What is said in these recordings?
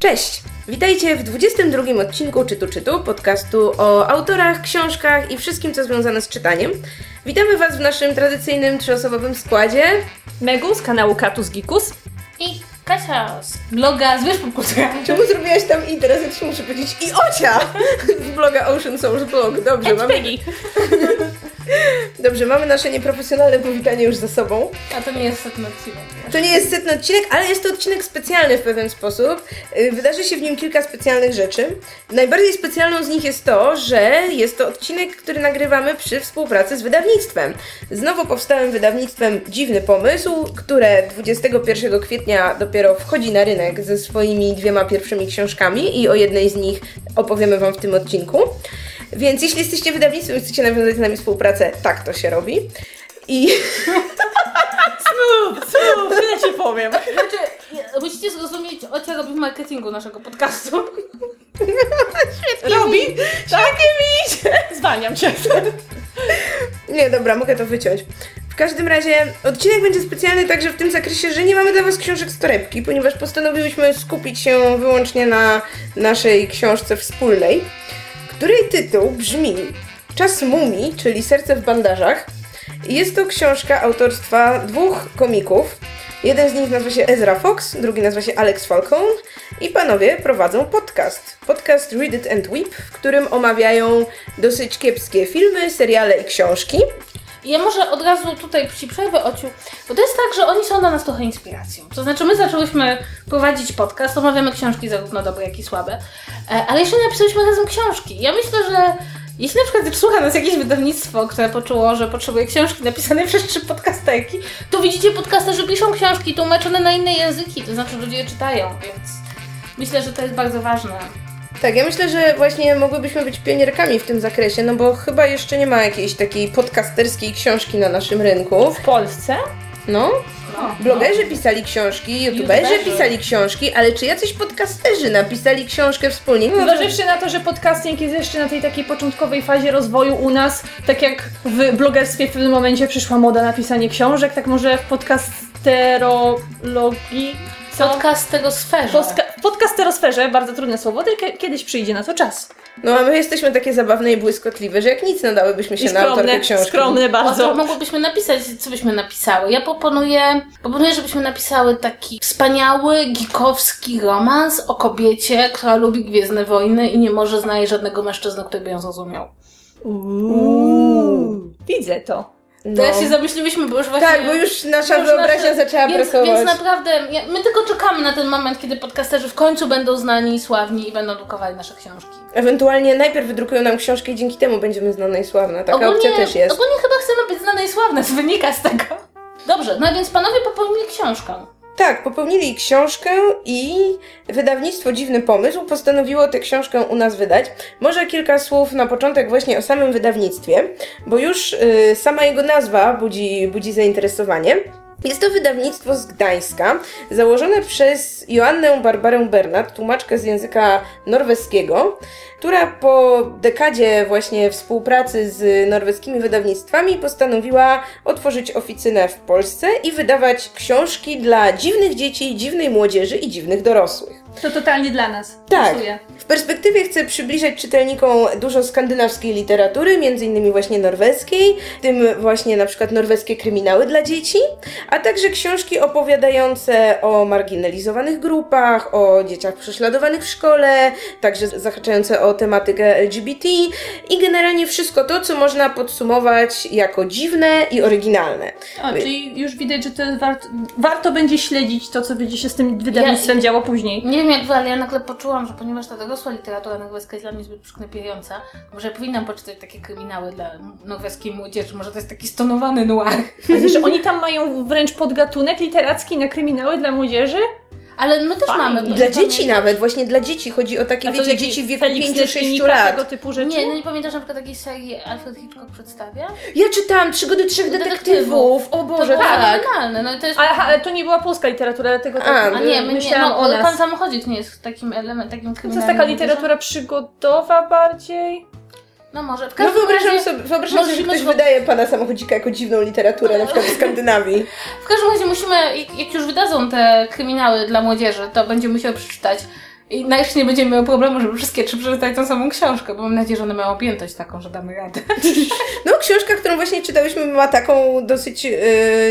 Cześć! Witajcie w 22 odcinku Czytu Czytu, podcastu o autorach, książkach i wszystkim, co związane z czytaniem. Witamy Was w naszym tradycyjnym trzyosobowym składzie. Megu z kanału Katus Gikus. I Kasia z bloga Zwierz Popkultura. Czemu zrobiłaś tam i teraz ja ci muszę powiedzieć i Ocia z bloga Ocean Source Blog. Dobrze, mamy, Peggy. Dobrze, mamy nasze nieprofesjonalne powitanie już za sobą. A to nie jest setny odcinek. To nie jest setny odcinek, ale jest to odcinek specjalny w pewien sposób. Y, Wydarzy się w nim kilka specjalnych rzeczy. Najbardziej specjalną z nich jest to, że jest to odcinek, który nagrywamy przy współpracy z wydawnictwem. Z nowo powstałym wydawnictwem Dziwny Pomysł, które 21 kwietnia dopiero wchodzi na rynek ze swoimi dwiema pierwszymi książkami i o jednej z nich opowiemy Wam w tym odcinku. Więc jeśli jesteście wydawnictwem i chcecie nawiązać z nami współpracę, tak to się robi. I Smooth, smooth, tyle ci powiem. Znaczy, musicie zrozumieć, Ocia robi w marketingu naszego podcastu. Robi? Tak mi idzie. Zwalniam cię. Nie, dobra, mogę to wyciąć. W każdym razie odcinek będzie specjalny także w tym zakresie, że nie mamy dla Was książek z torebki, ponieważ postanowiłyśmy skupić się wyłącznie na naszej książce wspólnej, której tytuł brzmi Czas mumii, czyli Serce w bandażach. Jest to książka autorstwa dwóch komików. Jeden z nich nazywa się Ezra Fox, drugi nazywa się Alex Falcone i panowie prowadzą podcast. Podcast Read It and Weep, w którym omawiają dosyć kiepskie filmy, seriale i książki. I ja może od razu tutaj ci przerwę, Ociu, bo to jest tak, że oni są dla nas trochę inspiracją. To znaczy, my zaczęłyśmy prowadzić podcast, omawiamy książki zarówno dobre, jak i słabe, e, ale jeszcze nie napisałyśmy razem książki. Ja myślę, że jeśli na przykład słucha nas jakieś wydawnictwo, które poczuło, że potrzebuje książki napisanej przez trzy podcasterki, to widzicie podcasterzy piszą książki tłumaczone na inne języki, to znaczy ludzie je czytają, więc myślę, że to jest bardzo ważne. Tak, ja myślę, że właśnie mogłybyśmy być pionierkami w tym zakresie, no bo chyba jeszcze nie ma jakiejś takiej podcasterskiej książki na naszym rynku. W Polsce? No, No, blogerzy pisali książki, youtuberzy pisali książki, ale czy jacyś podcasterzy napisali książkę wspólnie? No, Zważywszy na to, że podcasting jest jeszcze na tej takiej początkowej fazie rozwoju u nas, tak jak w blogerstwie w pewnym momencie przyszła moda na pisanie książek, tak może w podcasterologii... Co? Podcast tego sferze. Postka- podcasterosferze, bardzo trudne słowo, tylko kiedyś przyjdzie na to czas. no a my jesteśmy takie zabawne i błyskotliwe, że jak nic nadałybyśmy się I na autorkę skromne, książki. skromne O, to bardzo. mogłybyśmy napisać, co byśmy napisały. Ja proponuję, proponuję, żebyśmy napisały taki wspaniały, gikowski romans o kobiecie, która lubi Gwiezdne Wojny i nie może znaleźć żadnego mężczyzny, który by ją zrozumiał. Uuu. Widzę to. No. Teraz się zamyśliłyśmy, bo już właśnie... Tak, bo już nasza już wyobraźnia nasze- zaczęła więc, pracować. Więc naprawdę, ja, my tylko czekamy na ten moment, kiedy podcasterzy w końcu będą znani i sławni i będą drukowali nasze książki. Ewentualnie najpierw wydrukują nam książkę i dzięki temu będziemy znane i sławne. Taka opcja też jest. ogólnie chyba chcemy być znane i sławne, wynika z tego. Dobrze, no więc panowie popełnili książkę. Tak, popełnili książkę i wydawnictwo Dziwny Pomysł postanowiło tę książkę u nas wydać. Może kilka słów na początek właśnie o samym wydawnictwie, bo już y, sama jego nazwa budzi, budzi zainteresowanie. Jest to wydawnictwo z Gdańska, założone przez Joannę Barbarę Bernard, tłumaczkę z języka norweskiego, która po dekadzie właśnie współpracy z norweskimi wydawnictwami postanowiła otworzyć oficynę w Polsce i wydawać książki dla dziwnych dzieci, dziwnej młodzieży i dziwnych dorosłych. To totalnie dla nas. Tak. Pasuje. W perspektywie chcę przybliżać czytelnikom dużo skandynawskiej literatury, między innymi właśnie norweskiej, w tym właśnie na przykład norweskie kryminały dla dzieci, a także książki opowiadające o marginalizowanych grupach, o dzieciach prześladowanych w szkole, także zahaczające o tematykę LGBT i generalnie wszystko to, co można podsumować jako dziwne i oryginalne. O, czyli już widać, że to jest wart, warto będzie śledzić to, co będzie się z tym wydawnictwem działo później. Nie wiem jak wy, ale ja nagle poczułam, że ponieważ ta dorosła literatura norweska jest dla mnie zbyt przygnębiająca, może ja powinnam poczytać takie kryminały dla norweskiej młodzieży, może to jest taki stonowany noir. Że oni tam mają wręcz podgatunek literacki na kryminały dla młodzieży? Ale my też Fajnie. mamy. Dla nie dzieci pamię- nawet, właśnie dla dzieci chodzi o takie, A to wiecie, dzieci w wieku Felix 5-6 Leśnika, lat. tego typu rzeczy? Nie, no nie pamiętasz na przykład takiej serii Alfred Hitchcock przedstawia? Ja czytałam Przygody trzech detektywów. O To Boże, było tak. No i to jest... Ale, ale to nie była polska literatura, dlatego tak A, A nie, my nie, myślałam no, o nas. Pan Samochodzic nie jest takim elementem, takim To jest taka literatura przygodowa bardziej. No może. W No każdym wyobrażam razie, sobie, wyobrażam sobie, że ktoś zro- wydaje pana samochodzika jako dziwną literaturę, na przykład w Skandynawii. w każdym razie musimy, jak już wydadzą te kryminały dla młodzieży, to będziemy musiały przeczytać. I nareszcie nie będziemy miały problemu, żeby wszystkie trzy przeczytać tą samą książkę, bo mam nadzieję, że one mają objętość taką, że damy radę. No, książka, którą właśnie czytałyśmy, ma taką dosyć yy,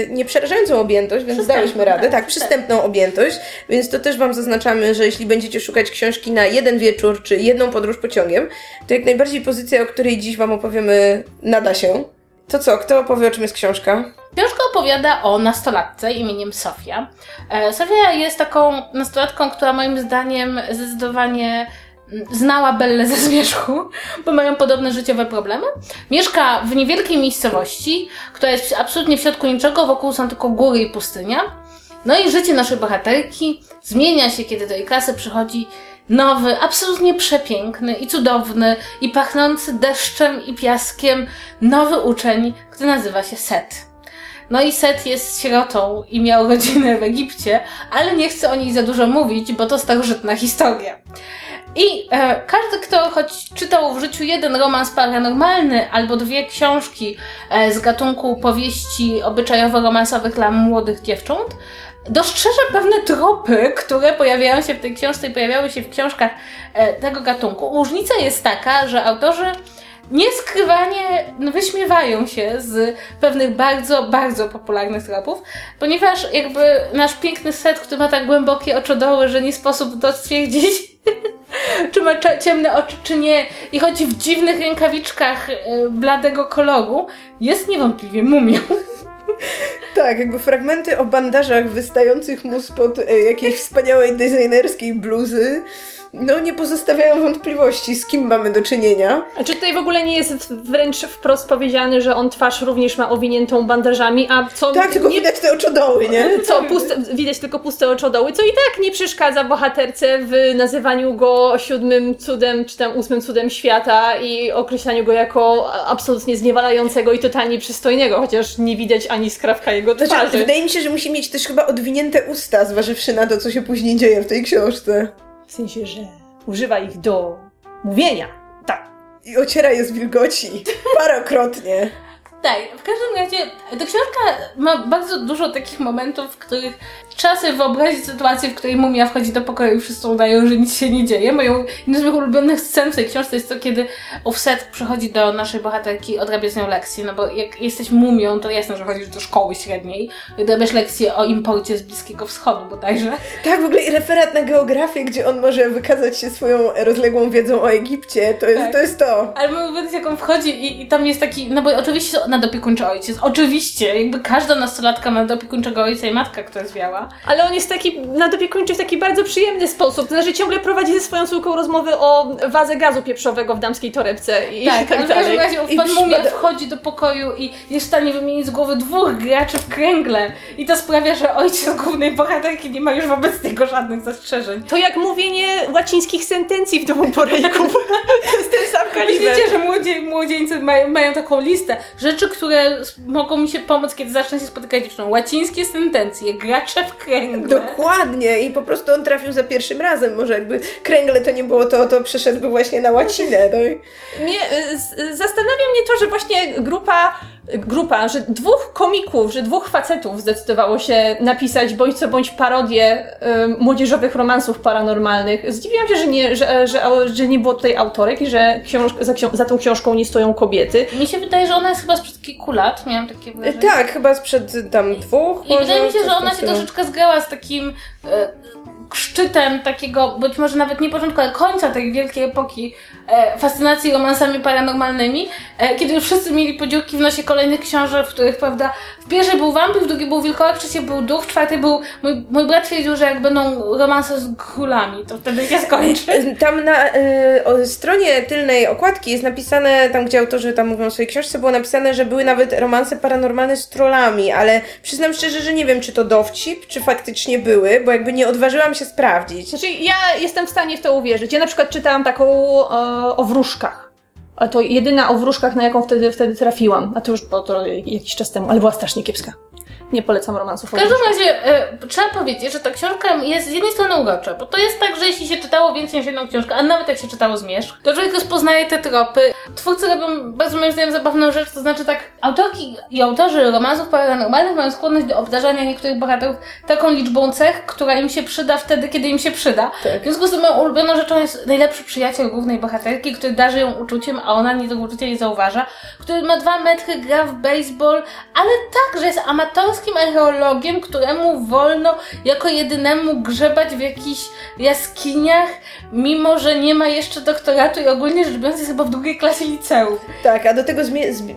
nieprzerażającą objętość, więc dałyśmy radę. tak, Tak, przystępną objętość, więc to też Wam zaznaczamy, że jeśli będziecie szukać książki na jeden wieczór, czy jedną podróż pociągiem, to jak najbardziej pozycja, o której dziś Wam opowiemy, nada się. To co, kto opowie, o czym jest książka? Książka opowiada o nastolatce imieniem Sofia. E, Sofia jest taką nastolatką, która moim zdaniem zdecydowanie mm, znała Bellę ze zmierzchu, bo mają podobne życiowe problemy. Mieszka w niewielkiej miejscowości, która jest absolutnie w środku niczego, wokół są tylko góry i pustynia. No i życie naszej bohaterki zmienia się, kiedy do jej klasy przychodzi nowy, absolutnie przepiękny i cudowny i pachnący deszczem i piaskiem nowy uczeń, który nazywa się Set. No i Set jest sierotą i miał rodzinę w Egipcie, ale nie chcę o niej za dużo mówić, bo to starożytna historia. I e, każdy, kto choć czytał w życiu jeden romans paranormalny albo dwie książki e, z gatunku powieści obyczajowo-romansowych dla młodych dziewcząt, dostrzeże pewne tropy, które pojawiają się w tej książce i pojawiały się w książkach e, tego gatunku. Różnica jest taka, że autorzy nieskrywanie wyśmiewają się z pewnych bardzo, bardzo popularnych tropów, ponieważ jakby nasz piękny set, który ma tak głębokie oczodoły, że nie sposób stwierdzić, czy ma ciemne oczy, czy nie, i chodzi w dziwnych rękawiczkach e, bladego koloru, jest niewątpliwie mumią. Tak, jakby fragmenty o bandażach wystających mu spod e, jakiejś wspaniałej designerskiej bluzy, no nie pozostawiają wątpliwości, z kim mamy do czynienia. A czy tutaj w ogóle nie jest wręcz wprost powiedziane, że on twarz również ma owiniętą bandażami, a co... Tak, tylko nie, widać te oczodoły, nie? Co, puste, widać tylko puste oczodoły, co i tak nie przeszkadza bohaterce w nazywaniu go siódmym cudem, czy tam ósmym cudem świata i określaniu go jako absolutnie zniewalającego i totalnie przystojnego, chociaż nie widać ani skrawka jego twarzy. Znaczy, wydaje mi się, że musi mieć też chyba odwinięte usta, zważywszy na to, co się później dzieje w tej książce. W sensie, że używa ich do mówienia. Tak. I ociera je z wilgoci. Parokrotnie. Tak, w każdym razie ta książka ma bardzo dużo takich momentów, w których trzeba sobie wyobrazić sytuację, w której mumia wchodzi do pokoju i wszyscy udają, że nic się nie dzieje. Moją jedną z moich ulubionych scen w tej książce jest to, kiedy Offset przychodzi do naszej bohaterki i odrabia z nią lekcję, no bo jak jesteś mumią, to jasne, że chodzisz do szkoły średniej i odrabiasz lekcję o imporcie z Bliskiego Wschodu bodajże. Tak, w ogóle i referat na geografię, gdzie on może wykazać się swoją rozległą wiedzą o Egipcie, to jest Tak. to. Jest to. Ale ulubiony jak on wchodzi i, i tam jest taki, no bo oczywiście nadopiekuńczy ojciec, oczywiście, jakby każda nastolatka ma nadopiekuńczego ojca i matka, która zwiała. Ale on jest taki nadopiekuńczy w taki bardzo przyjemny sposób. To znaczy ciągle prowadzi ze swoją córką rozmowy o wazę gazu pieprzowego w damskiej torebce i Tak, tak, ale w każdym dalej. razie I pan Mumia wchodzi do pokoju i jest w stanie wymienić z głowy dwóch graczy w kręgle. I to sprawia, że ojciec głównej bohaterki nie ma już wobec niego żadnych zastrzeżeń. To jak mówienie łacińskich sentencji w domu porejków. to jest ten sam kaliber. Wiecie, że młodzie, młodzieńcy mają, mają taką listę rzeczy, które mogą mi się pomóc, kiedy zacznę się spotykać z dziewczyną. Łacińskie sentencje, gracze w kręgle. Dokładnie. I po prostu on trafił za pierwszym razem. Może jakby kręgle to nie było to, to przeszedłby właśnie na łacinę. No. Mnie, y, z- zastanawia mnie to, że właśnie grupa, grupa, że dwóch komików, że dwóch facetów zdecydowało się napisać bądź co bądź parodię y, młodzieżowych romansów paranormalnych. Zdziwiłam się, że nie, że, że, że nie było tutaj autorek i że książ- za, za tą książką nie stoją kobiety. Mi się wydaje, że ona jest chyba sprzed kilku lat, miałam takie wrażenie. Tak, chyba sprzed tam dwóch. I może, wydaje mi się, że ona się troszeczkę zgrała z takim e, szczytem takiego, być może nawet nie początku, ale końca tej wielkiej epoki e, fascynacji romansami paranormalnymi, e, kiedy już wszyscy mieli podziurki w nosie kolejnych książek, w których, prawda, w pierwszej był wampir, w drugiej był wilkołak, w trzeciej był duch, w czwartej był... Mój, mój brat twierdził, że jak będą romanse z królami, to wtedy się skończy. Tam na y, o, stronie tylnej okładki jest napisane, tam gdzie autorzy tam mówią o swojej książce, było napisane, że były nawet romanse paranormalne z trollami, ale przyznam szczerze, że nie wiem, czy to dowcip, czy faktycznie były, bo jakby nie odważyłam się sprawdzić. Znaczy, ja jestem w stanie w to uwierzyć. Ja na przykład czytałam taką e, o wróżkach. A to jedyna o wróżkach, na jaką wtedy, wtedy trafiłam. A to już było to jakiś czas temu, ale była strasznie kiepska. Nie polecam romansów. W każdym razie e, trzeba powiedzieć, że ta książka jest z jednej strony urocza, bo to jest tak, że jeśli się czytało więcej niż jedną książkę, a nawet jak się czytało zmierzch, to człowiek rozpoznaje te tropy. Twórcy robią bardzo moim zdaniem zabawną rzecz, to znaczy tak, autorki i autorzy romansów paranormalnych mają skłonność do obdarzania niektórych bohaterów taką liczbą cech, która im się przyda wtedy, kiedy im się przyda. Tak. W związku z tym moją ulubioną rzeczą jest najlepszy przyjaciel głównej bohaterki, który darzy ją uczuciem, a ona nie tego uczucia nie zauważa, który ma dwa metry, gra w baseball, ale tak, że jest amatorskim archeologiem, któremu wolno jako jedynemu grzebać w jakichś jaskiniach, mimo że nie ma jeszcze doktoratu i ogólnie rzecz biorąc jest chyba w drugiej klasie liceum. Tak, a do tego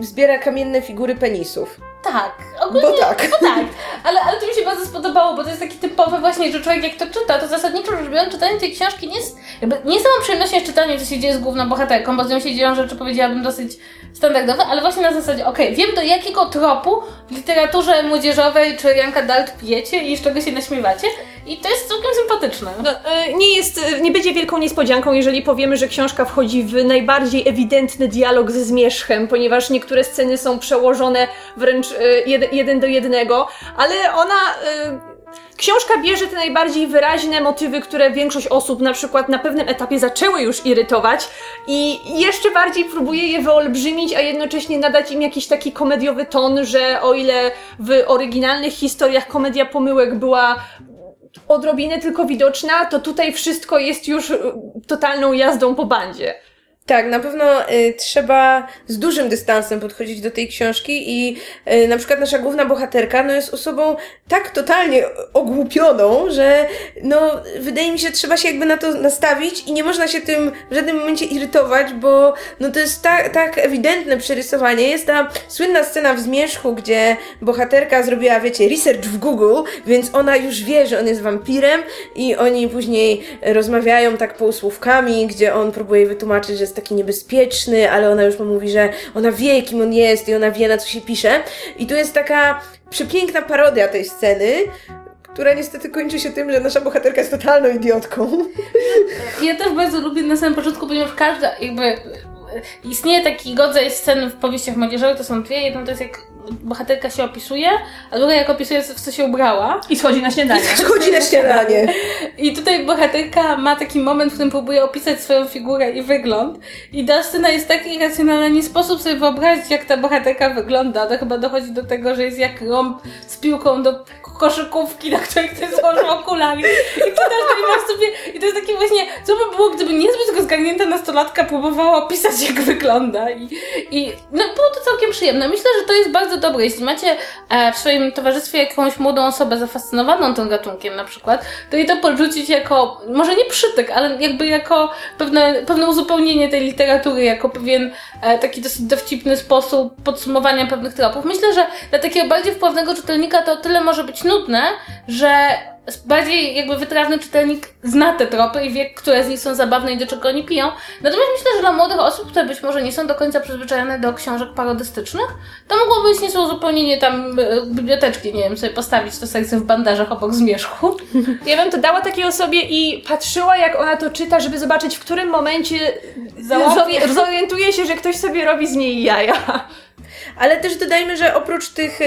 zbiera kamienne figury penisów. Tak, ogólnie, Bo tak. Bo tak, ale, ale to mi się bardzo spodobało, bo to jest taki typowy właśnie, że człowiek jak to czyta, to zasadniczo rzecz biorąc czytanie tej książki nie jest, jakby nie samą przyjemnością jest czytanie, co się dzieje z główną bohaterką, bo z nią się dzieją rzeczy, powiedziałabym, dosyć standardowe, ale właśnie na zasadzie, okej, wiem do jakiego tropu w literaturze młodzieżowej czy Janka Dalt pijecie i z czego się naśmiewacie i to jest całkiem sympatyczne. No, e, nie jest, e, nie będzie wielką niespodzianką, jeżeli powiemy, że książka wchodzi w najbardziej ewidentny dialog ze zmierzchem, ponieważ niektóre sceny są przełożone wręcz e, jeden do jednego, ale ona... Książka bierze te najbardziej wyraźne motywy, które większość osób na przykład na pewnym etapie zaczęły już irytować i jeszcze bardziej próbuje je wyolbrzymić, a jednocześnie nadać im jakiś taki komediowy ton, że o ile w oryginalnych historiach komedia pomyłek była odrobinę tylko widoczna, to tutaj wszystko jest już y, totalną jazdą po bandzie. Tak, na pewno y, trzeba z dużym dystansem podchodzić do tej książki i y, na przykład nasza główna bohaterka no jest osobą tak totalnie ogłupioną, że no wydaje mi się, trzeba się jakby na to nastawić i nie można się tym w żadnym momencie irytować, bo no to jest tak, tak ewidentne przerysowanie. Jest ta słynna scena w Zmierzchu, gdzie bohaterka zrobiła, wiecie, research w Google, więc ona już wie, że on jest wampirem i oni później rozmawiają tak półsłówkami, gdzie on próbuje wytłumaczyć, że jest taki niebezpieczny, ale ona już mu mówi, że ona wie, kim on jest i ona wie, na co się pisze. I tu jest taka przepiękna parodia tej sceny, która niestety kończy się tym, że nasza bohaterka jest totalną idiotką. Ja też bardzo lubię na samym początku, ponieważ każda jakby istnieje taki rodzaj scen w powieściach młodzieżowych, to są dwie. Jedna to jest jak bohaterka się opisuje, a druga jak opisuje, w co się ubrała. I schodzi na śniadanie. Schodzi na śniadanie. I tutaj bohaterka ma taki moment, w którym próbuje opisać swoją figurę i wygląd. I ta scena jest tak irracjonalna, nie sposób sobie wyobrazić, jak ta bohaterka wygląda. To chyba dochodzi do tego, że jest jak rąb z piłką do koszykówki, na której ktoś założył okulary. I czytasz to i masz sobie... I to jest takie właśnie, co by było, gdyby niezbyt rozgarnięta nastolatka próbowała opisać, jak wygląda. I, i no, było to całkiem przyjemne. Myślę, że to jest bardzo dobre. Jeśli macie e, w swoim towarzystwie jakąś młodą osobę zafascynowaną tym gatunkiem na przykład, to i to podrzucić jako, może nie przytyk, ale jakby jako pewne, pewne uzupełnienie tej literatury, jako pewien e, taki dosyć dowcipny sposób podsumowania pewnych tropów. Myślę, że dla takiego bardziej wpływnego czytelnika to o tyle może być nudne, że bardziej jakby wytrawny czytelnik zna te tropy i wie, które z nich są zabawne i do czego oni piją. Natomiast myślę, że dla młodych osób, które być może nie są do końca przyzwyczajone do książek parodystycznych, to mogłoby być niezłe uzupełnienie tam e, biblioteczki, nie wiem, sobie postawić to serce w bandażach obok zmierzchu. Ja bym to dała takiej osobie i patrzyła, jak ona to czyta, żeby zobaczyć, w którym momencie zorientuje się, że ktoś sobie robi z niej jaja. Ale też dodajmy, że oprócz tych y,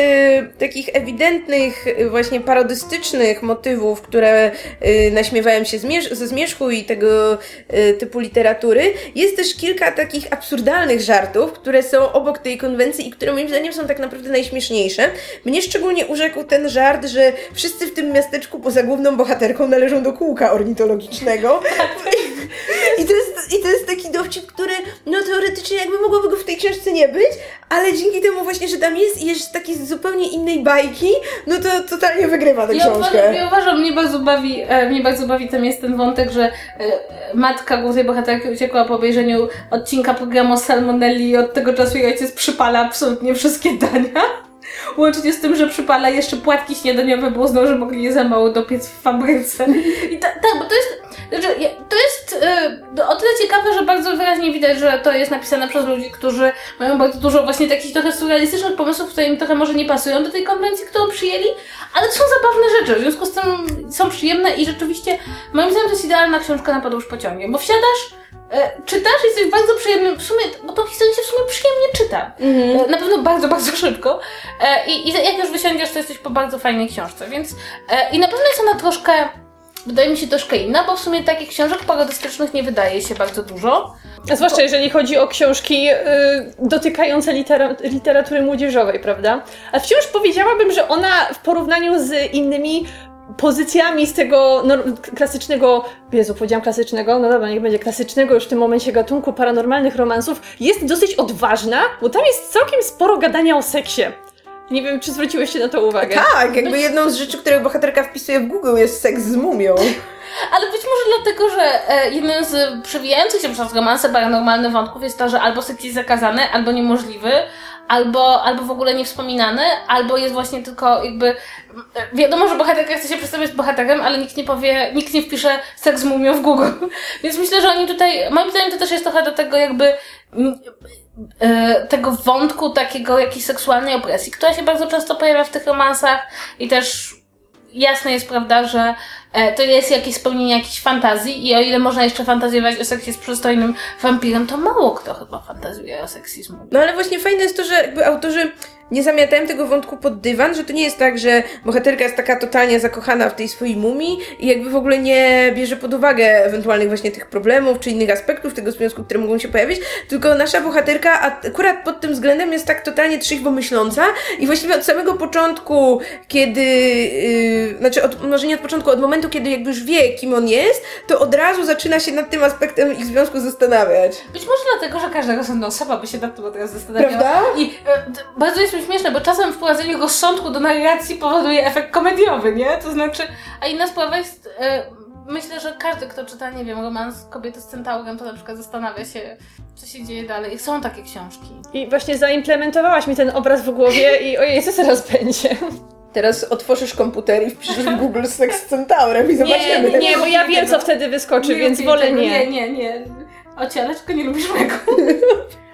takich ewidentnych, y, właśnie parodystycznych motywów, które y, naśmiewają się zmierz- ze zmierzchu i tego y, typu literatury, jest też kilka takich absurdalnych żartów, które są obok tej konwencji i które moim zdaniem są tak naprawdę najśmieszniejsze. Mnie szczególnie urzekł ten żart, że wszyscy w tym miasteczku poza główną bohaterką należą do kółka ornitologicznego. I to, jest, I to jest taki dowcip, który no teoretycznie jakby mogłoby go w tej książce nie być, ale dzięki temu właśnie, że tam jest i jest taki z zupełnie innej bajki, no to totalnie wygrywa tę Ja książkę. uważam, ja uważam, mnie bardzo bawi, e, mnie bardzo bawi tam jest ten wątek, że e, matka głównej bohaterki uciekła po obejrzeniu odcinka programu Salmonelli i od tego czasu jej ojciec przypala absolutnie wszystkie dania. Łącznie z tym, że przypala jeszcze płatki śniadaniowe, bo uznał, że mogli je za mało dopiec w fabryce. I ta, tak, bo to jest, znaczy, to jest e, o tyle ciekawe, że bardzo wyraźnie widać, że to jest napisane przez ludzi, którzy mają bardzo dużo właśnie takich trochę surrealistycznych pomysłów, które im trochę może nie pasują do tej konwencji, którą przyjęli, ale to są zabawne rzeczy, w związku z tym są przyjemne i rzeczywiście moim zdaniem to jest idealna książka na podróż pociągiem, bo wsiadasz, e, czytasz i jesteś bardzo przyjemnym, w sumie, bo tą historię się w sumie przyjemnie czyta. E, na pewno bardzo, bardzo szybko. E, i, I jak już wysiądziesz, to jesteś po bardzo fajnej książce, więc e, i na pewno jest ona troszkę, wydaje mi się troszkę inna, bo w sumie takich książek parodystycznych nie wydaje się bardzo dużo. A zwłaszcza jeżeli chodzi o książki y, dotykające litera literatury młodzieżowej, prawda? A wciąż powiedziałabym, że ona w porównaniu z innymi pozycjami z tego nor- klasycznego, Jezu, powiedziałam klasycznego, no dobra, niech będzie klasycznego już w tym momencie gatunku paranormalnych romansów, jest dosyć odważna, bo tam jest całkiem sporo gadania o seksie. Nie wiem, czy zwróciłyście na to uwagę. Tak, jakby jedną z rzeczy, które bohaterka wpisuje w Google jest seks z mumią. Ale być może dlatego, że e, jednym z przewijających się przez romanse paranormalnych wątków jest to, że albo seks jest zakazany, albo niemożliwy, albo, albo w ogóle niewspominany, albo jest właśnie tylko jakby... Wiadomo, że bohaterka chce się przedstawiać bohaterem, ale nikt nie powie, nikt nie wpisze seks z mumią w Google. Więc myślę, że oni tutaj, moim zdaniem to też jest trochę do tego jakby mm, e, tego wątku takiego jakiejś seksualnej opresji, która się bardzo często pojawia w tych romansach i też jasne jest, prawda, że e, to jest jakieś spełnienie jakiejś fantazji i o ile można jeszcze fantazjować o seksie z przystojnym wampirem, to mało kto chyba fantazjuje o seksizmu. No ale właśnie fajne jest to, że jakby autorzy nie zamiatają tego wątku pod dywan, że to nie jest tak, że bohaterka jest taka totalnie zakochana w tej swojej mumii i jakby w ogóle nie bierze pod uwagę ewentualnych właśnie tych problemów czy innych aspektów tego związku, które mogą się pojawić, tylko nasza bohaterka akurat pod tym względem jest tak totalnie trzeźwo myśląca i właściwie od samego początku, kiedy, yy, znaczy od, może nie od początku, od momentu, kiedy jakby już wie, kim on jest, to od razu zaczyna się nad tym aspektem ich związku zastanawiać. Być może dlatego, że każda osoba by się nad tym od razu zastanawiała. Prawda? I d- bardzo jest mi śmieszne, bo czasem wprowadzenie rozsądku do narracji powoduje efekt komediowy, nie? To znaczy, a inna sprawa jest... E, Myślę, że każdy, kto czyta, nie wiem, romans kobiety z centaurem, to na przykład zastanawia się, co się dzieje dalej. Są takie książki. I właśnie zaimplementowałaś mi ten obraz w głowie i ojej, co teraz będzie? Teraz otworzysz komputer i wpiszesz w Google seks z centaurem i zobaczymy. Nie, nie, bo ja wiem, co wtedy wyskoczy, więc lubię wolę tego. nie. Nie, nie, nie. Ocieleczko, nie lubisz mego.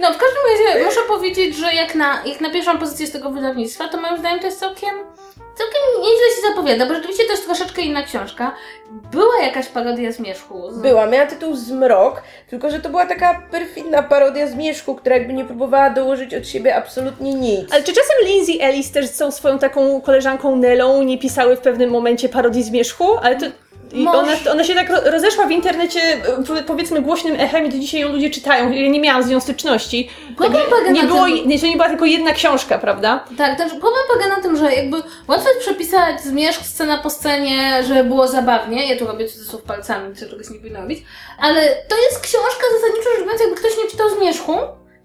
No, w każdym razie muszę powiedzieć, że jak na, jak na pierwszą pozycję z tego wydawnictwa, to moim zdaniem to jest całkiem, całkiem nieźle się zapowiada, bo rzeczywiście to jest troszeczkę inna książka. Była jakaś parodia zmierzchu. Z... Była, miała tytuł Zmrok, tylko że to była taka perfidna parodia zmierzchu, która jakby nie próbowała dołożyć od siebie absolutnie nic. Ale czy czasem Lindsay Ellis też z tą swoją taką koleżanką Nelą nie pisały w pewnym momencie parodii zmierzchu? Ale to... I Może. ona, ona się tak ro- rozeszła w internecie, e, powie- powiedzmy, głośnym echem i do dzisiaj ją ludzie czytają. Ja nie miałam z nią styczności. Problem polega nie na było, tym- nie, to nie była tylko jedna książka, prawda? Tak, też problem polega na tym, że jakby łatwo jest przepisać zmierzch scena po scenie, żeby było zabawnie. Ja tu robię cudzysłów palcami, co czegoś nie powinno robić. Ale to jest książka zasadniczo rzecz biorąc, jakby ktoś nie czytał zmierzchu,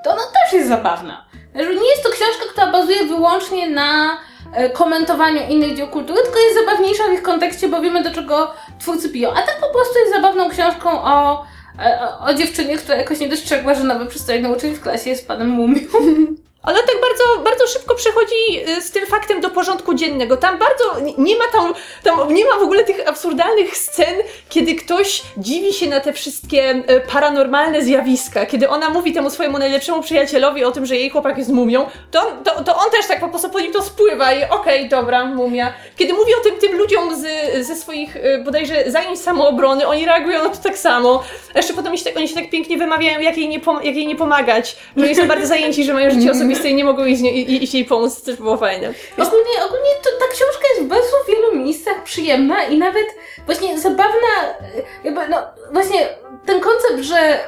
to ona też jest zabawna. Nie jest to książka, która bazuje wyłącznie na e, komentowaniu innych dzieł kultury, tylko jest zabawniejsza w ich kontekście, bo wiemy do czego twórcy piją. A tak po prostu jest zabawną książką o, e, o, o dziewczynie, która jakoś nie dostrzegła, że nowy przystojny uczeń w klasie jest panem mumią. Ale tak bardzo, bardzo szybko przechodzi y, z tym faktem do porządku dziennego. Tam bardzo nie- ma tam, tam nie ma w ogóle tych absurdalnych scen, kiedy ktoś dziwi się na te wszystkie y, paranormalne zjawiska. Kiedy ona mówi temu swojemu najlepszemu przyjacielowi o tym, że jej chłopak jest mumią, to, on- to, to on też tak po prostu po nim to spływa i okej, dobra, mumia. Kiedy mówi o tym tym ludziom z, ze swoich y, bodajże zajęć samoobrony, oni reagują na to tak samo. A jeszcze potem oni się tak, oni się tak pięknie wymawiają, jak jej nie, pom- jak jej nie pomagać. Że oni są bardzo zajęci, że mają życie osobiste i nie mogą iść, i- iść jej pomóc. Też było fajne. Ogólnie, ogólnie to, ta książka jest w bardzo wielu miejscach przyjemna i nawet właśnie zabawna, jakby, no właśnie ten koncept, że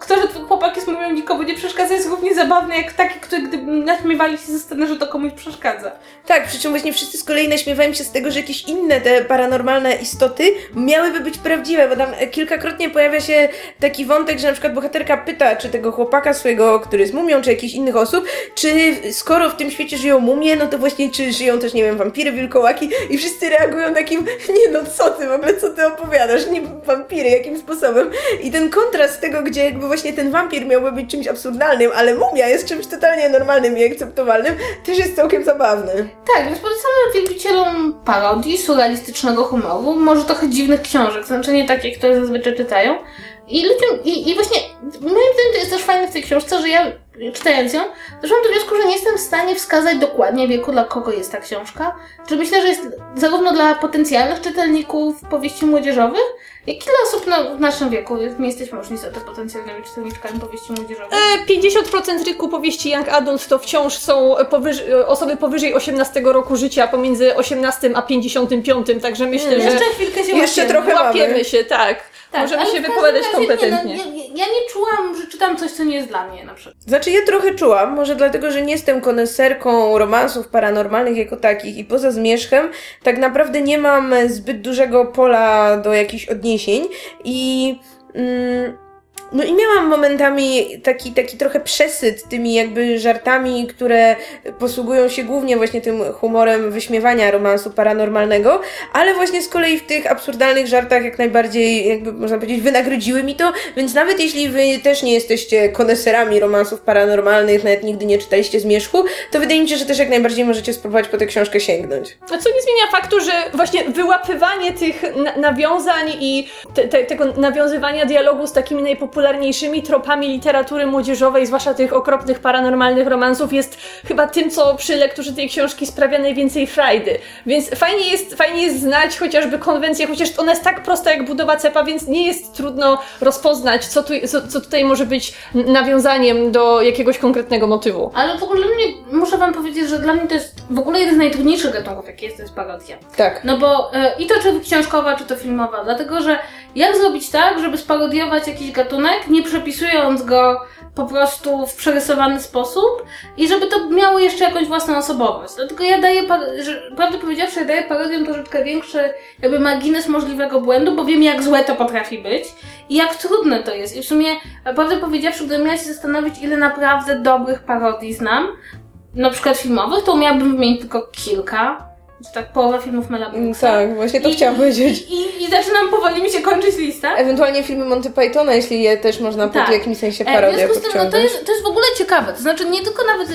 kto, że twój chłopak jest mówią nikomu nie przeszkadza jest równie zabawny jak taki, który gdyby naśmiewali się ze sceny, że to komuś przeszkadza. Tak, przy czym właśnie wszyscy z kolei naśmiewają się z tego, że jakieś inne te paranormalne istoty miałyby być prawdziwe, bo tam kilkakrotnie pojawia się taki wątek, że na przykład bohaterka pyta, czy tego chłopaka swojego, który jest mumią, czy jakichś innych osób, czy skoro w tym świecie żyją mumie, no to właśnie czy żyją też, nie wiem, wampiry, wilkołaki i wszyscy reagują takim, nie no co ty, w ogóle co ty opowiadasz, nie wampiry, jakim sposobem? I ten kontrast tego, gdzie jakby właśnie ten wampir miałby być czymś absurdalnym, ale mumia jest czymś totalnie normalnym i akceptowalnym, też jest całkiem zabawny. Tak, więc polecamy wielbicielom parodii, surrealistycznego humoru, może trochę dziwnych książek, znaczy nie takie, które zazwyczaj czytają. I ludziom, i, i właśnie moim zdaniem to jest też fajne w tej książce, że ja czytając ją, doszłam do wniosku, że nie jestem w stanie wskazać dokładnie wieku, dla kogo jest ta książka. Że myślę, że jest zarówno dla potencjalnych czytelników powieści młodzieżowych, jak i dla osób no, w naszym wieku. My jesteśmy już niestety potencjalnymi czytelniczkami powieści młodzieżowych. E, 50% rynku powieści Young Adult to wciąż są powyż- osoby powyżej 18 roku życia, pomiędzy 18 a 55, także myślę, Jeszcze że chwilkę się Jeszcze łapiemy. trochę łapiemy mamy. się, tak. Tak, Możemy się wypowiadać razie kompetentnie. Nie, no, ja, ja nie czułam, że czytam coś, co nie jest dla mnie na przykład. Znaczy ja trochę czułam, może dlatego, że nie jestem koneserką romansów paranormalnych jako takich i poza zmierzchem tak naprawdę nie mam zbyt dużego pola do jakichś odniesień i... Mm, no i miałam momentami taki, taki trochę przesyt tymi jakby żartami, które posługują się głównie właśnie tym humorem wyśmiewania romansu paranormalnego, ale właśnie z kolei w tych absurdalnych żartach jak najbardziej, jakby można powiedzieć, wynagrodziły mi to, więc nawet jeśli wy też nie jesteście koneserami romansów paranormalnych, nawet nigdy nie czytaliście Zmierzchu, to wydaje mi się, że też jak najbardziej możecie spróbować po tę książkę sięgnąć. A co nie zmienia faktu, że właśnie wyłapywanie tych na- nawiązań i te, te, tego nawiązywania dialogu z takimi najpopularniejszymi tropami literatury młodzieżowej, zwłaszcza tych okropnych paranormalnych romansów, jest chyba tym, co przy lekturze tej książki sprawia najwięcej frajdy. Więc fajnie jest, fajnie jest znać chociażby konwencję, chociaż ona jest tak prosta jak budowa cepa, więc nie jest trudno rozpoznać, co, tu, co, co tutaj może być nawiązaniem do jakiegoś konkretnego motywu. Ale w ogóle mnie, muszę wam powiedzieć, że dla mnie to jest w ogóle jeden z najtrudniejszych gatunków, jaki jest, to jest parodia. Tak. No bo e, i to czy książkowa, czy to filmowa, dlatego że jak zrobić tak, żeby sparodiować jakiś gatunek, nie przepisując go po prostu w przerysowany sposób i żeby to miało jeszcze jakąś własną osobowość. Dlatego ja daję, że, prawdę powiedziawszy, ja daję parodiom troszeczkę większy jakby margines możliwego błędu, bo wiem jak złe to potrafi być i jak trudne to jest. I w sumie, prawdę powiedziawszy, gdybym miała się zastanowić, ile naprawdę dobrych parodii znam, na przykład filmowych, to miałabym wymienić tylko kilka. Tak połowa filmów Mela Mm, Brooksa. Tak, właśnie to I- chciałam powiedzieć. I, I zaczynam powoli mi się kończyć lista. Ewentualnie filmy Monty Pythona, jeśli je też można Tak. pod jakimś sensie E, w parodię związku z tym, no to jest, to jest w ogóle ciekawe. To znaczy, nie tylko nawet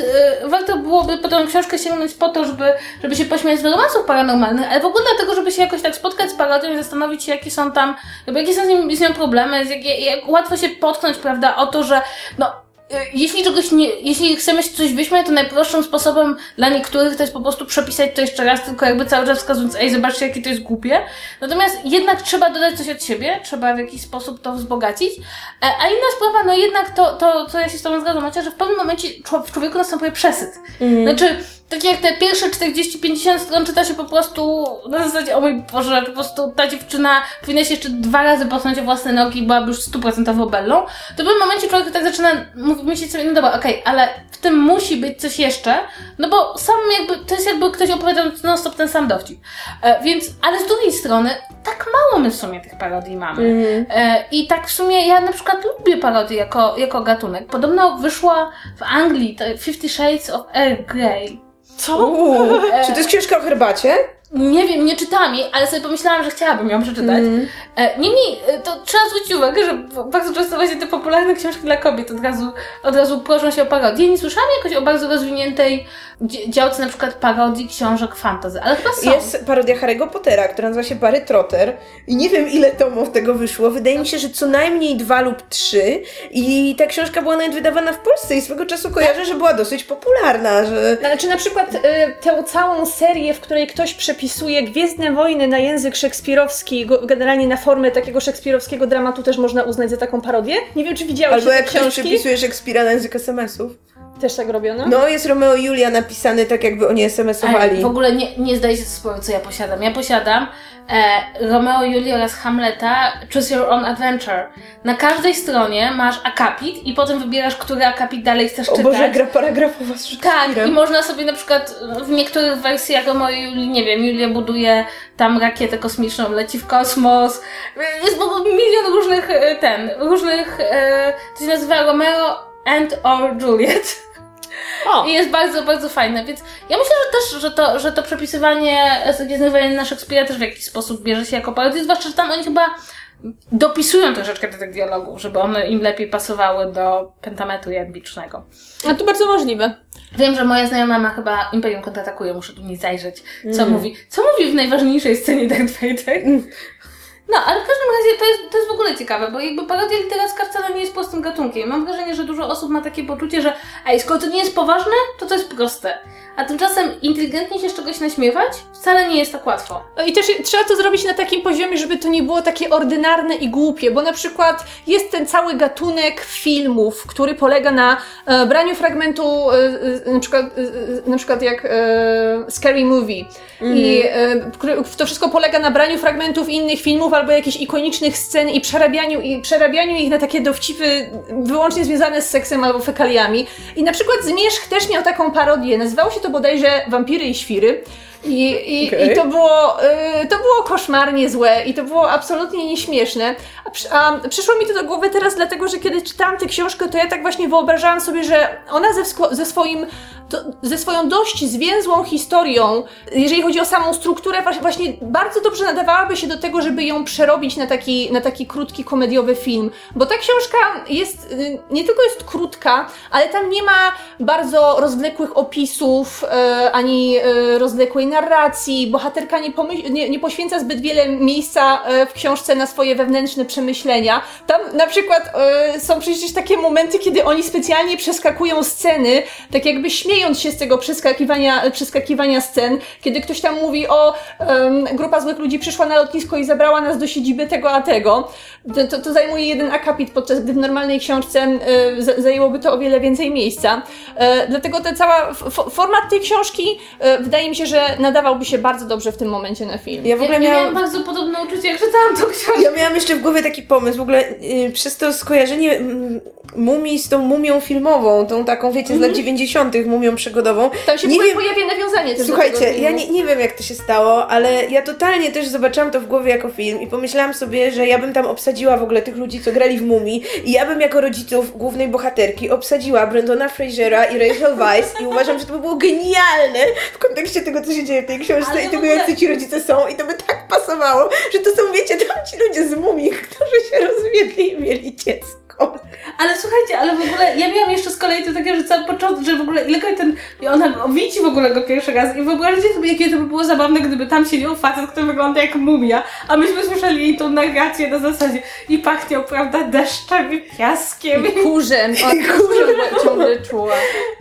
e, warto byłoby po tą książkę sięgnąć po to, żeby, żeby się pośmiać z romansów paranormalnych, ale w ogóle dlatego, żeby się jakoś tak spotkać z parodią i zastanowić się, jakie są tam, jakby, jakie są z, nim, z nią problemy, z jakie, jak łatwo się potknąć, prawda, o to, że no, jeśli czegoś nie, jeśli chcemy coś wyśmiać, to najprostszym sposobem dla niektórych to jest po prostu przepisać to jeszcze raz, tylko jakby cały czas wskazując, ej, zobaczcie, jakie to jest głupie. Natomiast jednak trzeba dodać coś od siebie, trzeba w jakiś sposób to wzbogacić. E, A inna sprawa, no jednak to, to co ja się z Tobą zgadzam, Macia, że w pewnym momencie w człowieku następuje przesyt. Znaczy, tak jak te pierwsze 40-50 stron czyta się po prostu na zasadzie, o mój Boże, po prostu ta dziewczyna powinna się jeszcze dwa razy posunąć o własne nogi i byłaby już stuprocentową bellą, to w pewnym momencie człowiek tak zaczyna myśleć sobie, no dobra, okej, ale w tym musi być coś jeszcze, no bo sam jakby, to jest jakby ktoś opowiadał non stop ten sam dowcip. E, więc, ale z drugiej strony, tak mało my w sumie tych parodii mamy. Mhm. E, I tak w sumie ja na przykład lubię parodię jako, jako gatunek. Podobno wyszła w Anglii Fifty Shades of Grey. Co? Uuu, czy to jest książka o herbacie? Nie wiem, nie czytałam jej, ale sobie pomyślałam, że chciałabym ją przeczytać. Mm. E, Niemniej, e, to trzeba zwrócić uwagę, że bardzo często właśnie te popularne książki dla kobiet od razu, od razu proszą się o parodię. Nie słyszałam jakoś o bardzo rozwiniętej dzi- działce na przykład parodii książek fantasy, ale chyba są. Jest parodia Harry'ego Pottera, która nazywa się Barry Trotter i nie wiem ile tomów tego wyszło. Wydaje mi się, że co najmniej dwa lub trzy i ta książka była nawet wydawana w Polsce i swego czasu kojarzę, że była dosyć popularna, że... Znaczy na przykład y, tę całą serię, w której ktoś przepisuje Gwiezdne Wojny na język szekspirowski, generalnie na formę takiego szekspirowskiego dramatu też można uznać za taką parodię. Nie wiem, czy widziałeś Albo jak ktoś książki. przepisuje Szekspira na język SMS-ów. Też tak robiono? No, jest Romeo i Julia napisany tak, jakby oni SMS-owali. w ogóle nie, nie zdaję się sprawę, co ja posiadam. Ja posiadam e, Romeo, Julia oraz Hamleta Choose Your Own Adventure. Na każdej stronie masz akapit i potem wybierasz, który akapit dalej chcesz O czytać. Boże, gra paragrafowa z Tak, i można sobie na przykład w niektórych wersjach Romeo i Julii, nie wiem, Julia buduje tam rakietę kosmiczną, leci w kosmos. Jest w ogóle milion różnych e, ten, różnych, e, to się nazywa Romeo and or Juliet. O, I jest bardzo, bardzo fajne, więc ja myślę, że też, że to, że to przepisywanie Gwiezdnych Wojen na Szekspira też w jakiś sposób bierze się jako parodię, zwłaszcza, że tam oni chyba dopisują troszeczkę do tych dialogów, żeby one im lepiej pasowały do pentametru jadwicznego. a to bardzo możliwe. Wiem, że moja znajoma ma chyba Imperium kontratakuje, muszę tu nie zajrzeć. Co Mm. mówi? Co mówi w najważniejszej scenie Darth Vader? No, ale w każdym razie to jest, to jest w ogóle ciekawe, bo jakby parodia literacka wcale nie jest prostym gatunkiem. Mam wrażenie, że dużo osób ma takie poczucie, że ej, skoro to nie jest poważne, to to jest proste. A tymczasem inteligentnie się z czegoś naśmiewać wcale nie jest tak łatwo. No I też trzeba to zrobić na takim poziomie, żeby to nie było takie ordynarne i głupie, bo na przykład jest ten cały gatunek filmów, który polega na e, braniu fragmentu, e, e, na, przykład, e, na przykład jak e, Scary Movie. I e, który- to wszystko polega na braniu fragmentów innych filmów albo jakichś ikonicznych scen i przerabianiu, i przerabianiu ich na takie dowcipy wyłącznie związane z seksem albo fekaliami. I na przykład Zmierzch też miał taką parodię. Nazywało się to bodajże Wampiry i Świry. I, i, Okej. i to, było, y, to było koszmarnie złe i to było absolutnie nieśmieszne. A, przy- a przyszło mi to do głowy teraz, dlatego że kiedy czytałam tę książkę, to ja tak właśnie wyobrażałam sobie, że ona ze, ze, swoim, to, ze swoją dość zwięzłą historią, jeżeli chodzi o samą strukturę, właśnie bardzo dobrze nadawałaby się do tego, żeby ją przerobić na taki, na taki krótki komediowy film. Bo ta książka jest, y, nie tylko jest krótka, ale tam nie ma bardzo rozwlekłych opisów, e, ani e, rozwlekłej narracji. Bohaterka nie, nie, nie poświęca zbyt wiele miejsca e, w książce na swoje wewnętrzne przemyślenia. Tam na przykład e, są przecież takie momenty, kiedy oni specjalnie przeskakują sceny, tak jakby śmiejąc się z tego przeskakiwania, przeskakiwania scen, kiedy ktoś tam mówi o grupa złych ludzi przyszła na lotnisko i zabrała nas do siedziby tego a tego. To, to, zajmuje jeden akapit, podczas gdy w normalnej książce e, z- zajęłoby to o wiele więcej miejsca. E, dlatego ta cała format tej książki e, wydaje mi się, że nadawałby się bardzo dobrze w tym momencie na film. Ja w ogóle ja, ja miałam... miałam bardzo podobne uczucie, jak czytałam tą książkę. Ja miałam jeszcze w głowie taki pomysł, w ogóle y, przez to skojarzenie mm, mumii z tą mumią filmową, tą taką, wiecie, z lat 90., mumią przygodową. Tam się Nie w ogóle wiem- pojawia nawiązanie też do Słuchajcie, tego ja nie, nie wiem jak to się stało, ale ja totalnie też zobaczyłam to w głowie jako film i pomyślałam sobie, że ja bym tam obsadziła w ogóle tych ludzi, co grali w Mumii i ja bym jako rodziców głównej bohaterki obsadziła Brendona Frasera i Rachel Weisz i uważam, że to by było genialne w kontekście tego, co się dzieje w tej książce Ale i tego, ogóle- jacy ci rodzice są i to by tak pasowało, że to są, wiecie, tam ci ludzie z Mumii, którzy się rozwiedli i mieli dziecko. Ale słuchajcie, ale w ogóle ja miałam jeszcze z kolei to takie, że cały początek, że w ogóle ilekroć ten, i ona widzi w ogóle go pierwszy raz i wyobraźcie sobie, jakie to by było zabawne, gdyby tam siedział facet, który wygląda jak mumia, a myśmy słyszeli jej tą narrację na zasadzie i pachniał, prawda, deszczem i piaskiem. I kurzem, o, kurzem ciągle czuła.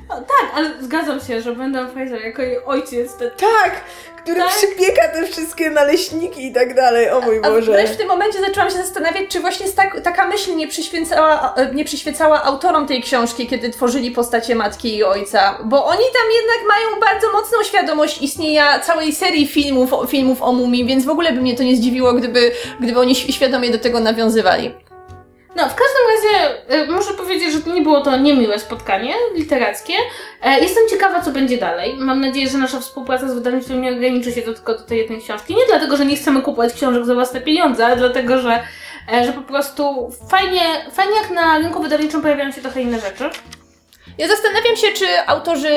O, tak, ale zgadzam się, że Brendan Fraser jako jej ojciec, ten Tak, który Tak. przypieka te wszystkie naleśniki i tak dalej, o mój A Boże. wręcz w tym momencie zaczęłam się zastanawiać, czy właśnie tak, taka myśl nie przyświecała, e, nie przyświecała autorom tej książki, kiedy tworzyli postacie matki i ojca. Bo oni tam jednak mają bardzo mocną świadomość istnienia całej serii filmów, filmów o mumii, więc w ogóle by mnie to nie zdziwiło, gdyby, gdyby oni świadomie do tego nawiązywali. No, w każdym razie y, muszę powiedzieć, że nie było to niemiłe spotkanie literackie. E, jestem ciekawa, co będzie dalej. Mam nadzieję, że nasza współpraca z wydawnictwem nie ograniczy się do, tylko do tej jednej książki. Nie dlatego, że nie chcemy kupować książek za własne pieniądze, ale dlatego, że, e, że po prostu fajnie, fajnie jak na rynku wydawniczym pojawiają się trochę inne rzeczy. Ja zastanawiam się, czy autorzy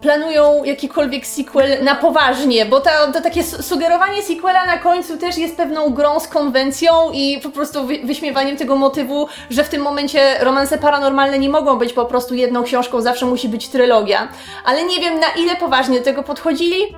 planują jakikolwiek sequel na poważnie, bo to, to takie su- sugerowanie sequela na końcu też jest pewną grą z konwencją i po prostu wy, wyśmiewaniem tego motywu, że w tym momencie romanse paranormalne nie mogą być po prostu jedną książką, zawsze musi być trylogia. Ale nie wiem na ile poważnie do tego podchodzili.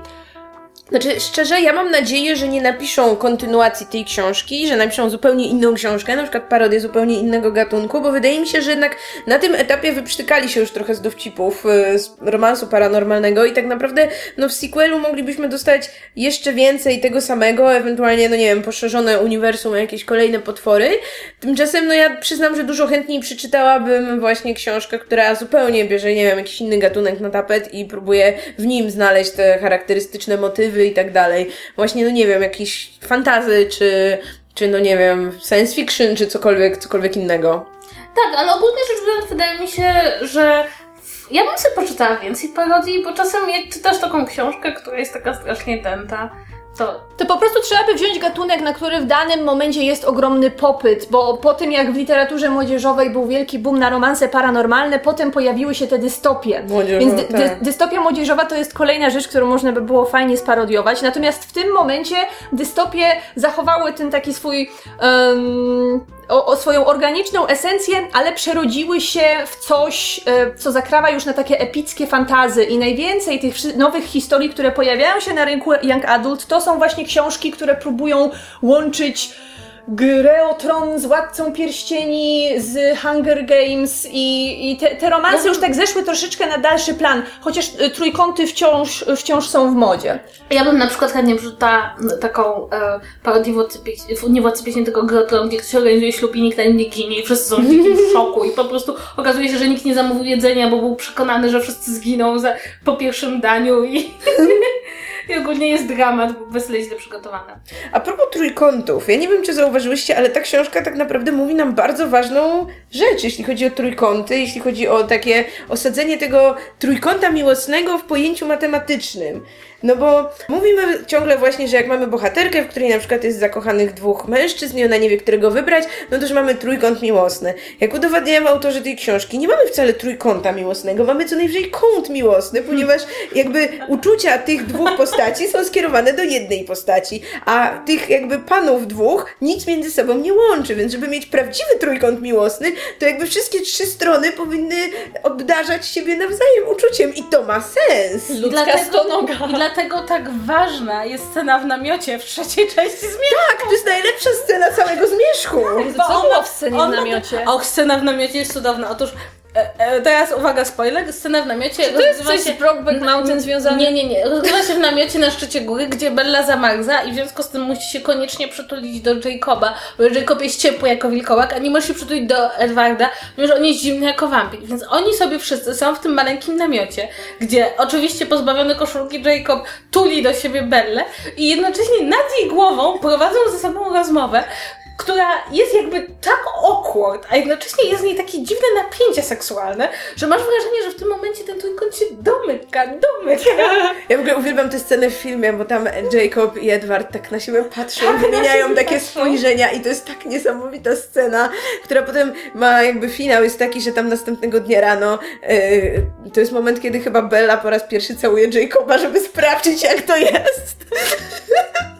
Znaczy, szczerze, ja mam nadzieję, że nie napiszą kontynuacji tej książki, że napiszą zupełnie inną książkę, na przykład parodię zupełnie innego gatunku, bo wydaje mi się, że jednak na tym etapie wyprztykali się już trochę z dowcipów y, z romansu paranormalnego i tak naprawdę, no w sequelu moglibyśmy dostać jeszcze więcej tego samego, ewentualnie, no nie wiem, poszerzone uniwersum, jakieś kolejne potwory. Tymczasem, no ja przyznam, że dużo chętniej przeczytałabym właśnie książkę, która zupełnie bierze, nie wiem, jakiś inny gatunek na tapet i próbuje w nim znaleźć te charakterystyczne motywy i tak dalej. Właśnie, no nie wiem, jakieś fantazy, czy, czy no nie wiem, science fiction, czy cokolwiek, cokolwiek innego. Tak, ale ogólnie rzecz biorąc, wydaje mi się, że ja bym sobie poczytała więcej parodii, bo czasem czytasz taką książkę, która jest taka strasznie tęta, to To po prostu trzeba by wziąć gatunek, na który w danym momencie jest ogromny popyt, bo po tym jak w literaturze młodzieżowej był wielki boom na romanse paranormalne, potem pojawiły się te dystopie. Młodzieżowe, Więc dy, dy, tak. dystopia młodzieżowa to jest kolejna rzecz, którą można by było fajnie sparodiować. Natomiast w tym momencie dystopie zachowały ten taki swój em, o, o swoją organiczną esencję, ale przerodziły się w coś, e, co zakrawa już na takie epickie fantazy. I najwięcej tych nowych historii, które pojawiają się na rynku Young Adult, to są właśnie książki, które próbują łączyć Grę o Tron z Władcą Pierścieni, z Hunger Games i, i te, te romanse już tak zeszły troszeczkę na dalszy plan, chociaż y, trójkąty wciąż, wciąż są w modzie. Ja bym na przykład chętnie wrzucała taką e, parodię nie Władcy Pieśni, tylko Grotron, gdzie ktoś organizuje ślub i nikt na nim nie ginie i wszyscy są w szoku i po prostu okazuje się, że nikt nie zamówił jedzenia, bo był przekonany, że wszyscy zginą za, po pierwszym daniu i, i ogólnie jest dramat, bo wesele źle przygotowane. A propos trójkątów, ja nie wiem, czy zauważyłyście, ale ta książka tak naprawdę mówi nam bardzo ważną rzecz, jeśli chodzi o trójkąty, jeśli chodzi o takie osadzenie tego trójkąta miłosnego w pojęciu matematycznym. No bo mówimy ciągle właśnie, że jak mamy bohaterkę, w której na przykład jest zakochanych dwóch mężczyzn i ona nie wie, którego wybrać, no to już mamy trójkąt miłosny. Jak udowadniają autorzy tej książki, nie mamy wcale trójkąta miłosnego, mamy co najwyżej kąt miłosny, ponieważ jakby uczucia tych dwóch postaci są skierowane do jednej postaci, a tych jakby panów dwóch nic między sobą nie łączy, więc żeby mieć prawdziwy trójkąt miłosny, to jakby wszystkie trzy strony powinny obdarzać siebie nawzajem uczuciem i to ma sens. Ludzka stonoga. Dlatego tak ważna jest scena w namiocie w trzeciej części Zmierzchu. Tak, to jest najlepsza scena całego zmierzchu. Co było w scenie w namiocie? Och, scena w namiocie jest cudowna. Otóż e, e, teraz uwaga, spoiler. Scena w namiocie To jest coś się... z Brokeback Mountain związane? Nie, nie, nie. Rozgrywa się w namiocie na szczycie góry, gdzie Bella zamarza i w związku z tym musi się koniecznie przytulić do Jacoba, bo Jacob jest ciepły jako wilkołak, a nie może się przytulić do Edwarda, ponieważ on jest zimny jako wampir. Więc oni sobie wszyscy są w tym maleńkim namiocie, gdzie oczywiście pozbawiony koszulki Jacob tuli do siebie Bellę i jednocześnie nad jej głową prowadzą ze sobą rozmowę, która jest jakby tak awkward, a jednocześnie jest w niej takie dziwne napięcie seksualne, że masz wrażenie, że w tym momencie ten trójkąt się domyka, domyka. Ja w ogóle uwielbiam tę scenę w filmie, bo tam Jacob i Edward tak na siebie patrzą, wymieniają siebie takie patrzą. spojrzenia i to jest tak niesamowita scena, która potem ma jakby finał, jest taki, że tam następnego dnia rano yy, to jest moment, kiedy chyba Bella po raz pierwszy całuje Jacoba, żeby sprawdzić jak to jest.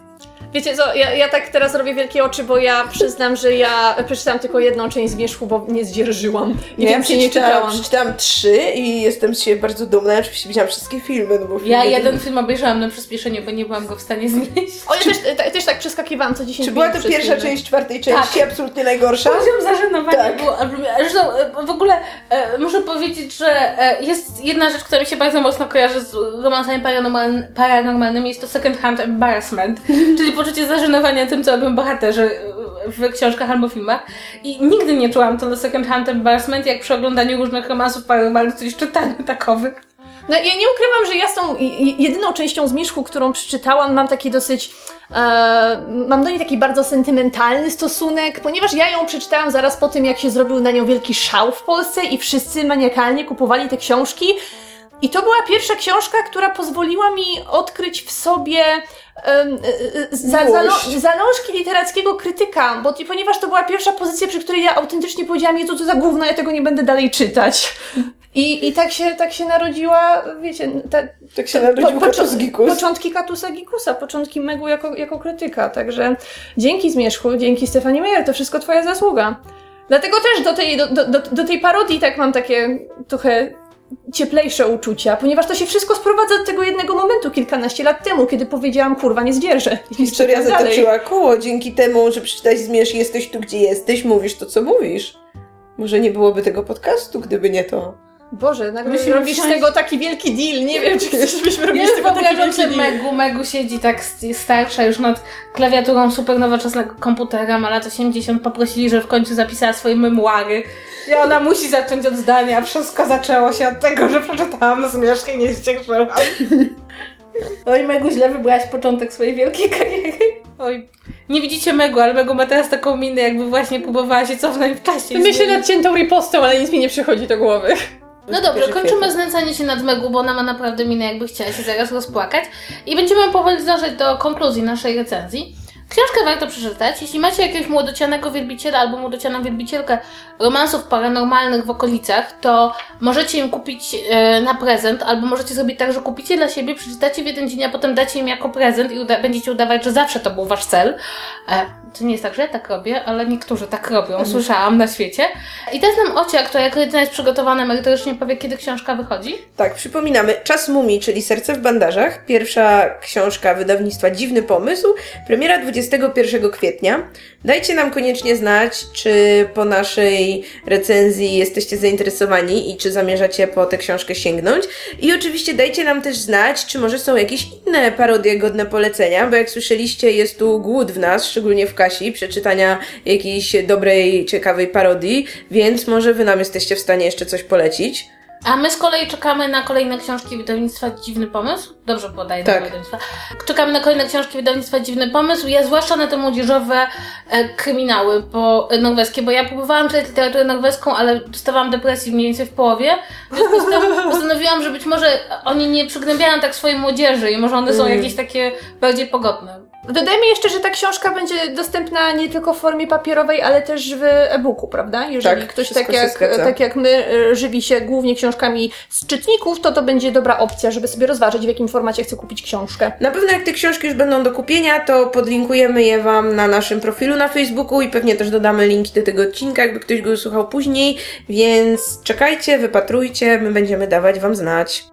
Wiecie co, ja, ja tak teraz robię wielkie oczy, bo ja przyznam, że ja przeczytałam tylko jedną część Zmierzchu, bo nie zdzierżyłam. I ja więcej nie przeczytałam, czytałam. przeczytałam trzy i jestem z siebie bardzo dumna. Ja oczywiście widziałam wszystkie filmy, no bo Ja filmy- jeden film obejrzałam na przyspieszeniu, bo nie byłam go w stanie znieść. O, ja też, ta, też tak przeskakiwałam co 10 Czy była to pierwsza filmy. część czwartej części, Tak. absolutnie najgorsza? Poziom zażenowania Tak. był. Zresztą e, w ogóle e, muszę powiedzieć, że e, jest jedna rzecz, która mi się bardzo mocno kojarzy z romansami paranormal, paranormalnymi, jest to second hand embarrassment, czyli poczucie zażenowania tym, co robią bohaterzy w książkach albo filmach. I nigdy nie czułam tyle second hand embarrassment, jak przy oglądaniu różnych romansów paranormalnych, czy czytaniu takowych. No ja nie ukrywam, że ja z tą jedyną częścią Zmierzchu, którą przeczytałam, mam taki dosyć, e, mam do niej taki bardzo sentymentalny stosunek, ponieważ ja ją przeczytałam zaraz po tym, jak się zrobił na nią wielki szał w Polsce i wszyscy maniakalnie kupowali te książki. I to była pierwsza książka, która pozwoliła mi odkryć w sobie e, e, za, zalążki literackiego krytyka, bo ponieważ to była pierwsza pozycja, przy której ja autentycznie powiedziałam, Jezu, co za gówno, ja tego nie będę dalej czytać. I, i tak, się, tak się narodziła, wiecie, ta, Tak się narodził po- Gikus. Początki Katusa Gikusa, początki Megu jako, jako krytyka. Także dzięki Zmierzchu, dzięki Stefanie Meyer, to wszystko twoja zasługa. Dlatego też do tej, do, do, do, do tej parodii tak mam takie trochę cieplejsze uczucia, ponieważ to się wszystko sprowadza do tego jednego momentu kilkanaście lat temu, kiedy powiedziałam, kurwa, nie zdzierżę. I Historia zatoczyła koło dzięki temu, że przeczytałeś Zmierz, jesteś tu, gdzie jesteś, mówisz to, co mówisz. Może nie byłoby tego podcastu, gdyby nie to. Boże, nagle Musimy robisz z tego taki wielki deal. Nie wiem, czy byśmy robili z tego taki wielki deal. Megu. Megu siedzi tak starsza już nad klawiaturą super nowoczesnego komputera, ma lat 80, poprosili, że w końcu zapisała swoje memuary. I ona musi zacząć od zdania. Wszystko zaczęło się od tego, że przeczytałam zmierzch i nie. Oj, Megu, źle wybrałaś początek swojej wielkiej kariery. Oj. Nie widzicie Megu, ale Megu ma teraz taką minę, jakby właśnie próbowała się cofnąć w czasie. Myślę nad ciętą ripostą, ale nic mi nie przychodzi do głowy. No dobrze, kończymy znęcanie się nad Megu, bo ona ma naprawdę minę, jakby chciała się zaraz rozpłakać. I będziemy powoli zdążać do konkluzji naszej recenzji. Książkę warto przeczytać. Jeśli macie jakiegoś młodocianego wielbiciela albo młodocianą wielbicielkę romansów paranormalnych w okolicach, to możecie im kupić e, na prezent, albo możecie zrobić tak, że kupicie dla siebie, przeczytacie w jeden dzień, a potem dacie im jako prezent i uda- będziecie udawać, że zawsze to był wasz cel. E, to nie jest tak, że ja tak robię, ale niektórzy tak robią, słyszałam na świecie. I teraz nam Ocia, która jako jedyna jest przygotowana merytorycznie, powie, kiedy książka wychodzi. Tak, przypominamy. Czas Mumii, czyli Serce w bandażach. Pierwsza książka wydawnictwa Dziwny Pomysł. Premiera 21 kwietnia. Dajcie nam koniecznie znać, czy po naszej recenzji jesteście zainteresowani i czy zamierzacie po tę książkę sięgnąć. I oczywiście dajcie nam też znać, czy może są jakieś inne parodie godne polecenia, bo jak słyszeliście, jest tu głód w nas, szczególnie w Kasi, przeczytania jakiejś dobrej, ciekawej parodii, więc może wy nam jesteście w stanie jeszcze coś polecić. A my z kolei czekamy na kolejne książki wydawnictwa Dziwny Pomysł. Dobrze podaję Tak. wydawnictwa. Czekamy na kolejne książki wydawnictwa Dziwny Pomysł. Ja zwłaszcza na te młodzieżowe e, kryminały po, e, norweskie, bo ja próbowałam czytać literaturę norweską, ale dostawałam depresji mniej więcej w połowie. W związku z tym postanowiłam, że być może oni nie przygnębiają tak swojej młodzieży i może one są Mm. jakieś takie bardziej pogodne. Dodajmy jeszcze, że ta książka będzie dostępna nie tylko w formie papierowej, ale też w e-booku, prawda? Jeżeli Tak, ktoś tak jak, tak jak my e, żywi się głównie książkami z czytników, to to będzie dobra opcja, żeby sobie rozważyć, w jakim formacie chce kupić książkę. Na pewno jak te książki już będą do kupienia, to podlinkujemy je Wam na naszym profilu na Facebooku i pewnie też dodamy linki do tego odcinka, jakby ktoś go słuchał później, więc czekajcie, wypatrujcie, my będziemy dawać Wam znać.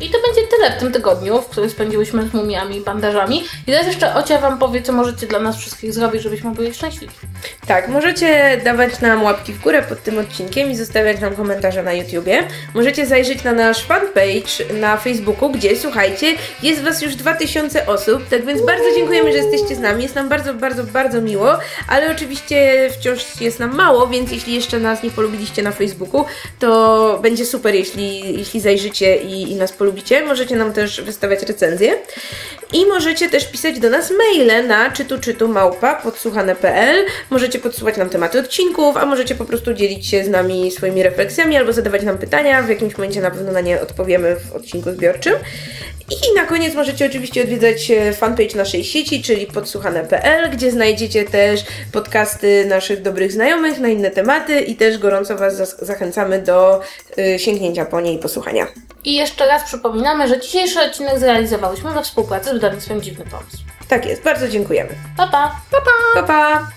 I to będzie tyle w tym tygodniu, w którym spędziłyśmy z mumiami i bandażami. I teraz jeszcze Ocia Wam powie, co możecie dla nas wszystkich zrobić, żebyśmy byli szczęśliwi. Tak, możecie dawać nam łapki w górę pod tym odcinkiem i zostawiać nam komentarze na YouTubie. Możecie zajrzeć na nasz fanpage na Facebooku, gdzie słuchajcie, jest Was już 2000 osób, tak więc bardzo dziękujemy, że jesteście z nami. Jest nam bardzo, bardzo, bardzo miło, ale oczywiście wciąż jest nam mało, więc jeśli jeszcze nas nie polubiliście na Facebooku, to będzie super, jeśli, jeśli zajrzycie i, i nas polubicie. Możecie nam też wystawiać recenzje. I możecie też pisać do nas maile na czytu małpa podsłuchane.pl. Możecie podsuwać nam tematy odcinków, a możecie po prostu dzielić się z nami swoimi refleksjami albo zadawać nam pytania. W jakimś momencie na pewno na nie odpowiemy w odcinku zbiorczym. I na koniec możecie oczywiście odwiedzać e, fanpage naszej sieci, czyli podsłuchane.pl, gdzie znajdziecie też podcasty naszych dobrych znajomych na inne tematy i też gorąco Was zachęcamy do y, sięgnięcia po nie i posłuchania. I jeszcze raz przypominamy, że dzisiejszy odcinek zrealizowałyśmy we współpracy z wydawnictwem Dziwny Pomysł. Tak jest, bardzo dziękujemy. Pa, pa! Pa, pa!